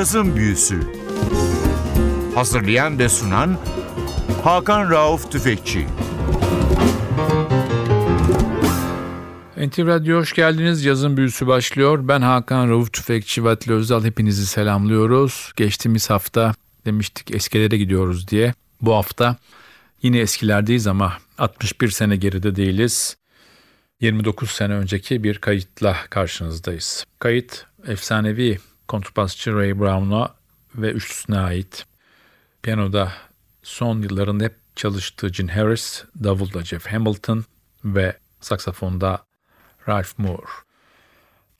Cazın Büyüsü Hazırlayan ve sunan Hakan Rauf Tüfekçi NTV Radyo hoş geldiniz. Yazın büyüsü başlıyor. Ben Hakan Rauf Tüfekçi ve Özdal. Hepinizi selamlıyoruz. Geçtiğimiz hafta demiştik eskilere gidiyoruz diye. Bu hafta yine eskilerdeyiz ama 61 sene geride değiliz. 29 sene önceki bir kayıtla karşınızdayız. Kayıt efsanevi kontrbasçı Ray Brown'a ve üçlüsüne ait. Piyanoda son yıllarında hep çalıştığı Gene Harris, davulda Jeff Hamilton ve saksafonda Ralph Moore.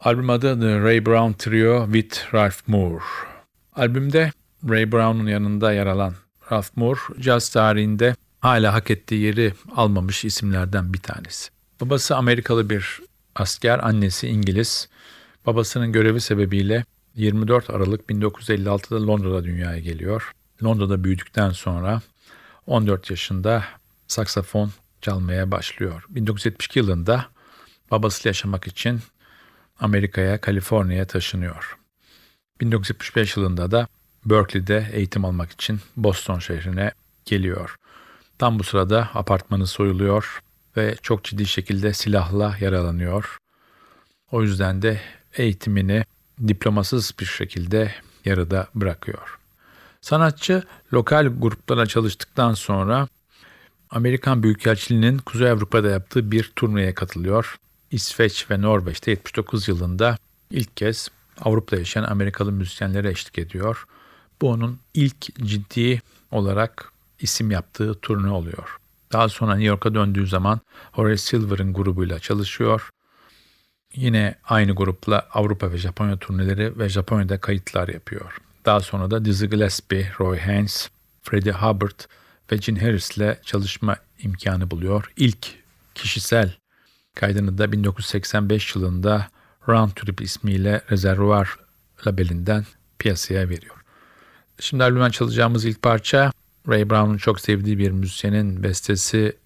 Albüm adı The Ray Brown Trio with Ralph Moore. Albümde Ray Brown'un yanında yer alan Ralph Moore, caz tarihinde hala hak ettiği yeri almamış isimlerden bir tanesi. Babası Amerikalı bir asker, annesi İngiliz. Babasının görevi sebebiyle 24 Aralık 1956'da Londra'da dünyaya geliyor. Londra'da büyüdükten sonra 14 yaşında saksafon çalmaya başlıyor. 1972 yılında babasıyla yaşamak için Amerika'ya, Kaliforniya'ya taşınıyor. 1975 yılında da Berkeley'de eğitim almak için Boston şehrine geliyor. Tam bu sırada apartmanı soyuluyor ve çok ciddi şekilde silahla yaralanıyor. O yüzden de eğitimini diplomasız bir şekilde yarıda bırakıyor. Sanatçı lokal gruplara çalıştıktan sonra Amerikan Büyükelçiliği'nin Kuzey Avrupa'da yaptığı bir turneye katılıyor. İsveç ve Norveç'te 79 yılında ilk kez Avrupa'da yaşayan Amerikalı müzisyenlere eşlik ediyor. Bu onun ilk ciddi olarak isim yaptığı turne oluyor. Daha sonra New York'a döndüğü zaman Horace Silver'ın grubuyla çalışıyor. Yine aynı grupla Avrupa ve Japonya turneleri ve Japonya'da kayıtlar yapıyor. Daha sonra da Dizzy Gillespie, Roy Haynes, Freddie Hubbard ve Gene Harris'le çalışma imkanı buluyor. İlk kişisel kaydını da 1985 yılında Round Trip ismiyle Rezervuar labelinden piyasaya veriyor. Şimdi albümden çalacağımız ilk parça Ray Brown'un çok sevdiği bir müzisyenin bestesi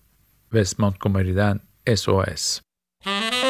Wes Montgomery'den SOS. Thank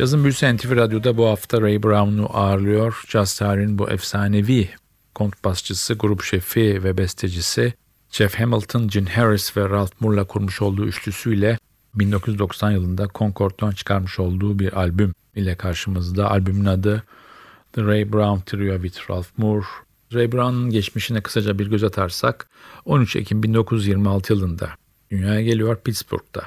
Cazın Büyüsü NTV Radyo'da bu hafta Ray Brown'u ağırlıyor. Caz tarihinin bu efsanevi kontrbasçısı, grup şefi ve bestecisi Jeff Hamilton, Gene Harris ve Ralph Moore'la kurmuş olduğu üçlüsüyle 1990 yılında Concord'dan çıkarmış olduğu bir albüm ile karşımızda. Albümün adı The Ray Brown Trio with Ralph Moore. Ray Brown'un geçmişine kısaca bir göz atarsak 13 Ekim 1926 yılında dünyaya geliyor Pittsburgh'da.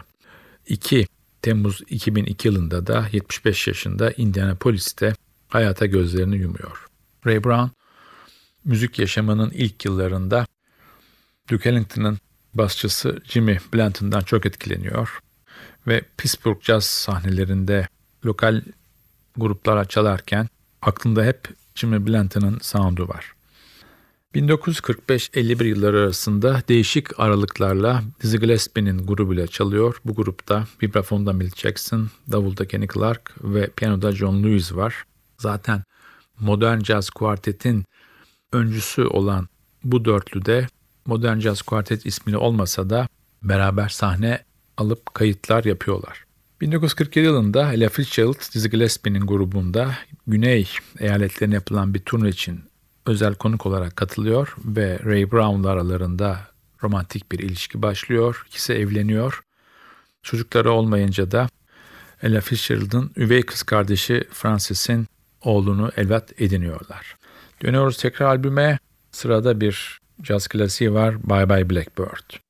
2 Temmuz 2002 yılında da 75 yaşında Indianapolis'te hayata gözlerini yumuyor. Ray Brown müzik yaşamının ilk yıllarında Duke Ellington'ın basçısı Jimmy Blanton'dan çok etkileniyor ve Pittsburgh Jazz sahnelerinde lokal gruplara çalarken aklında hep Jimmy Blanton'ın sound'u var. 1945-51 yılları arasında değişik aralıklarla Dizzy Gillespie'nin grubuyla çalıyor. Bu grupta vibrafonda Milt Jackson, davulda Kenny Clark ve piyanoda John Lewis var. Zaten modern jazz kuartetin öncüsü olan bu dörtlüde modern jazz kuartet ismini olmasa da beraber sahne alıp kayıtlar yapıyorlar. 1947 yılında Ella Fitzgerald, Dizzy Gillespie'nin grubunda Güney eyaletlerine yapılan bir turne için özel konuk olarak katılıyor ve Ray Brown'la aralarında romantik bir ilişki başlıyor. İkisi evleniyor. Çocukları olmayınca da Ella Fitzgerald'ın üvey kız kardeşi Frances'in oğlunu evlat ediniyorlar. Dönüyoruz tekrar albüme. Sırada bir caz klasiği var Bye Bye Blackbird.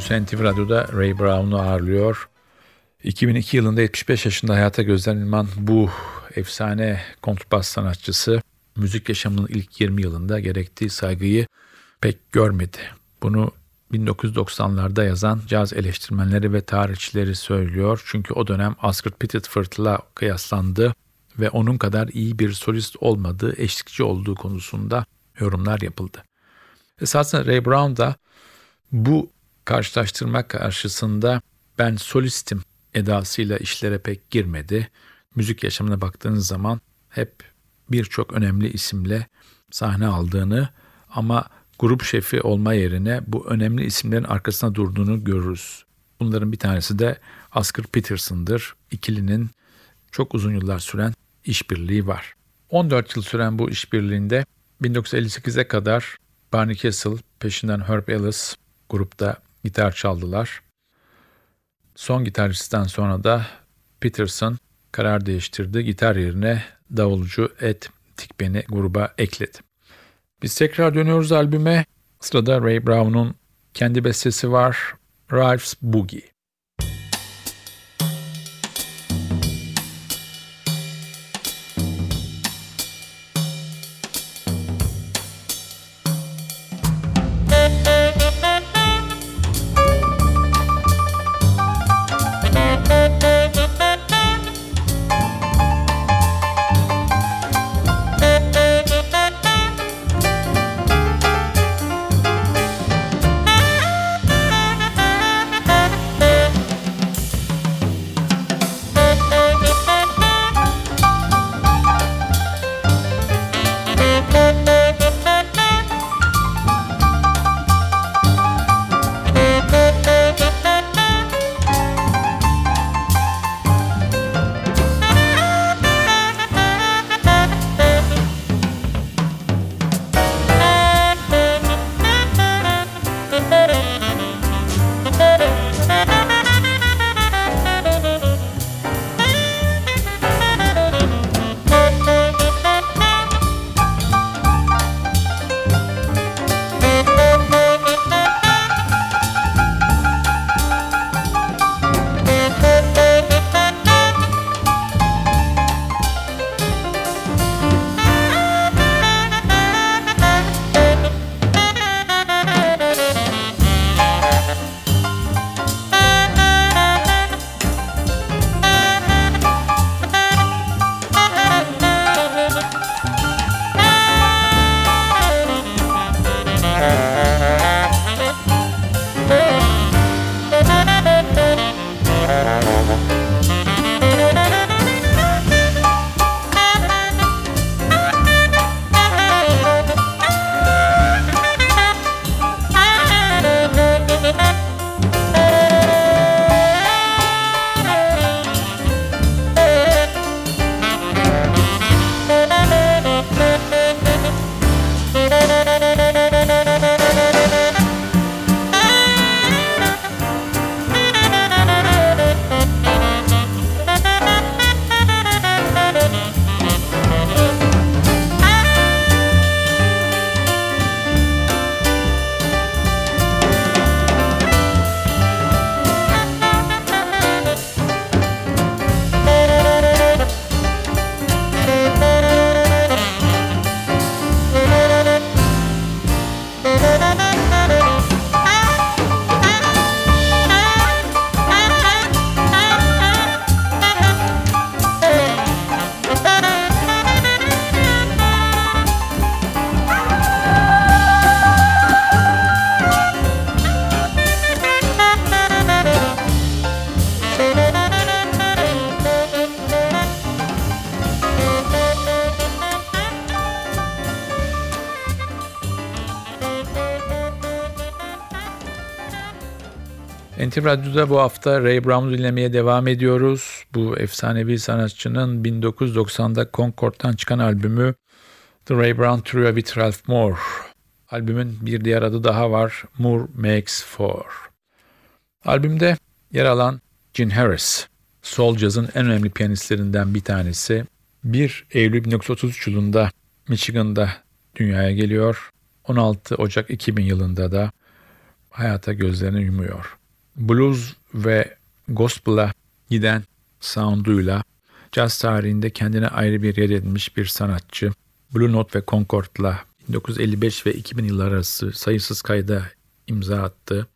Büyüsü NTV Radyo'da Ray Brown'u ağırlıyor. 2002 yılında 75 yaşında hayata gözlenilen bu efsane kontrbas sanatçısı müzik yaşamının ilk 20 yılında gerektiği saygıyı pek görmedi. Bunu 1990'larda yazan caz eleştirmenleri ve tarihçileri söylüyor. Çünkü o dönem Oscar Pettiford'la kıyaslandı ve onun kadar iyi bir solist olmadığı, eşlikçi olduğu konusunda yorumlar yapıldı. Esasında Ray Brown da bu karşılaştırma karşısında ben solistim edasıyla işlere pek girmedi. Müzik yaşamına baktığınız zaman hep birçok önemli isimle sahne aldığını ama grup şefi olma yerine bu önemli isimlerin arkasına durduğunu görürüz. Bunların bir tanesi de Oscar Peterson'dır. İkilinin çok uzun yıllar süren işbirliği var. 14 yıl süren bu işbirliğinde 1958'e kadar Barney Kessel, peşinden Herb Ellis grupta gitar çaldılar. Son gitaristten sonra da Peterson karar değiştirdi. Gitar yerine davulcu Ed Tikben'i gruba ekledi. Biz tekrar dönüyoruz albüme. Sırada Ray Brown'un kendi bestesi var. Ralph's Boogie. NTV Radyo'da bu hafta Ray Brown'u dinlemeye devam ediyoruz. Bu efsanevi sanatçının 1990'da Concord'dan çıkan albümü The Ray Brown Trio with Ralph Moore. Albümün bir diğer adı daha var. Moore Makes Four. Albümde yer alan Gene Harris, Soul Jazz'ın en önemli piyanistlerinden bir tanesi. 1 Eylül 1933 yılında Michigan'da dünyaya geliyor. 16 Ocak 2000 yılında da hayata gözlerini yumuyor. Blues ve gospel'a giden sounduyla caz tarihinde kendine ayrı bir yer edinmiş bir sanatçı. Blue Note ve Concord'la 1955 ve 2000 yıllar arası sayısız kayda imza attı.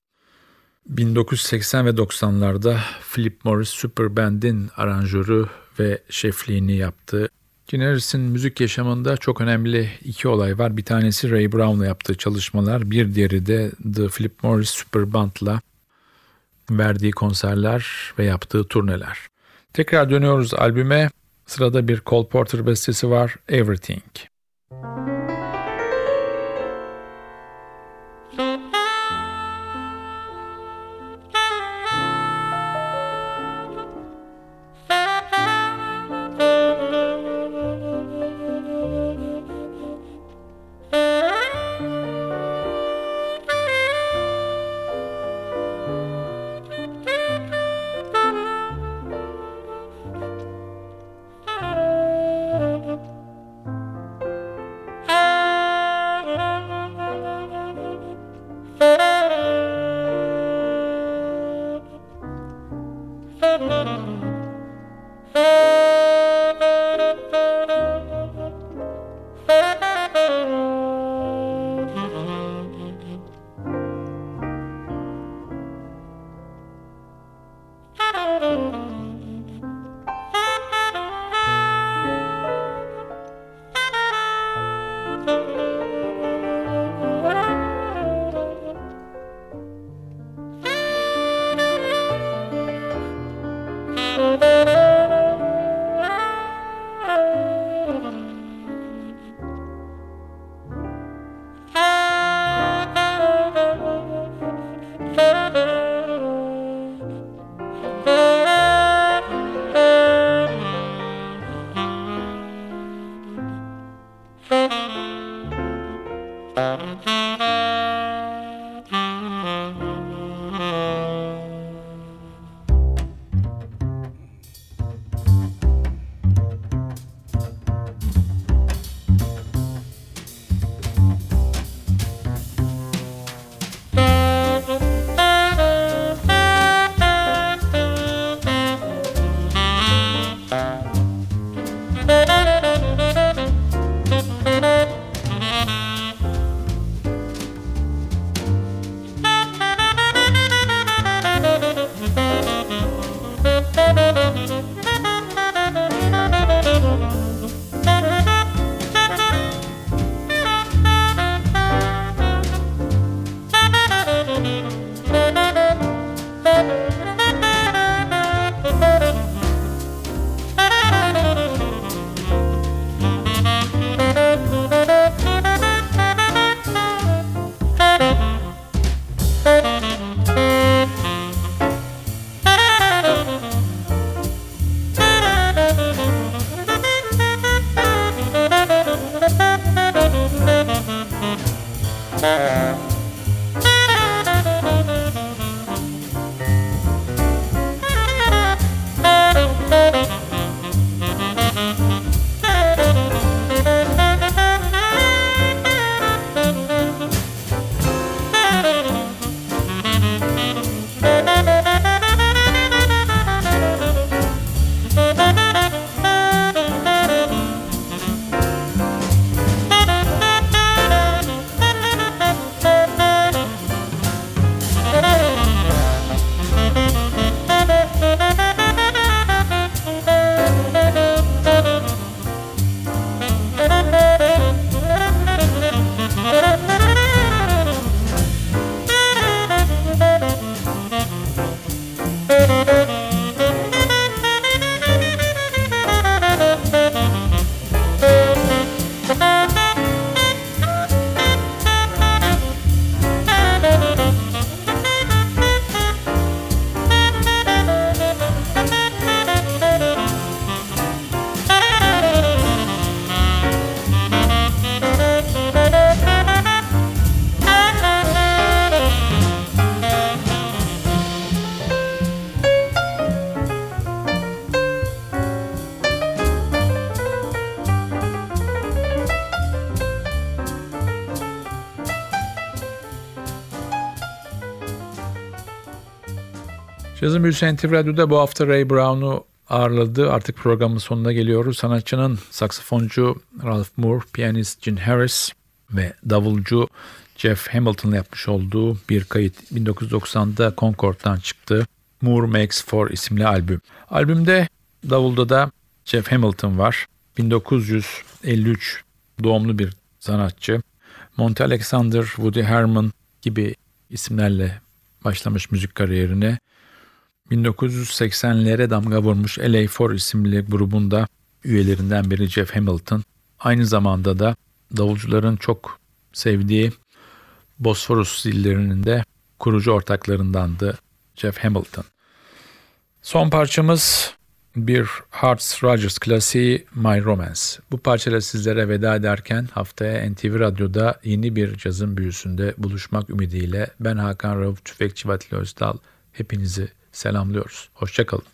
1980 ve 90'larda Philip Morris Super Band'in aranjörü ve şefliğini yaptı. Gene Harris'in müzik yaşamında çok önemli iki olay var. Bir tanesi Ray Brown'la yaptığı çalışmalar, bir diğeri de The Philip Morris Super Band'la verdiği konserler ve yaptığı turneler. Tekrar dönüyoruz albüme. Sırada bir Cole Porter bestesi var, Everything. Cazın Büyüsü NTV Radyo'da bu hafta Ray Brown'u ağırladı. Artık programın sonuna geliyoruz. Sanatçının saksafoncu Ralph Moore, piyanist Gene Harris ve davulcu Jeff Hamilton'la yapmış olduğu bir kayıt 1990'da Concord'dan çıktı. Moore Makes Four isimli albüm. Albümde davulda da Jeff Hamilton var. 1953 doğumlu bir sanatçı. Monty Alexander, Woody Herman gibi isimlerle başlamış müzik kariyerine. 1980'lere damga vurmuş LA4 isimli grubunda üyelerinden biri Jeff Hamilton. Aynı zamanda da davulcuların çok sevdiği Bosphorus zillerinin de kurucu ortaklarındandı Jeff Hamilton. Son parçamız bir Hearts Rogers klasiği My Romance. Bu parçayla sizlere veda ederken haftaya NTV Radyo'da yeni bir cazın büyüsünde buluşmak ümidiyle ben Hakan Rauf Tüfekçi Vatili Özdal hepinizi selamlıyoruz. Hoşçakalın.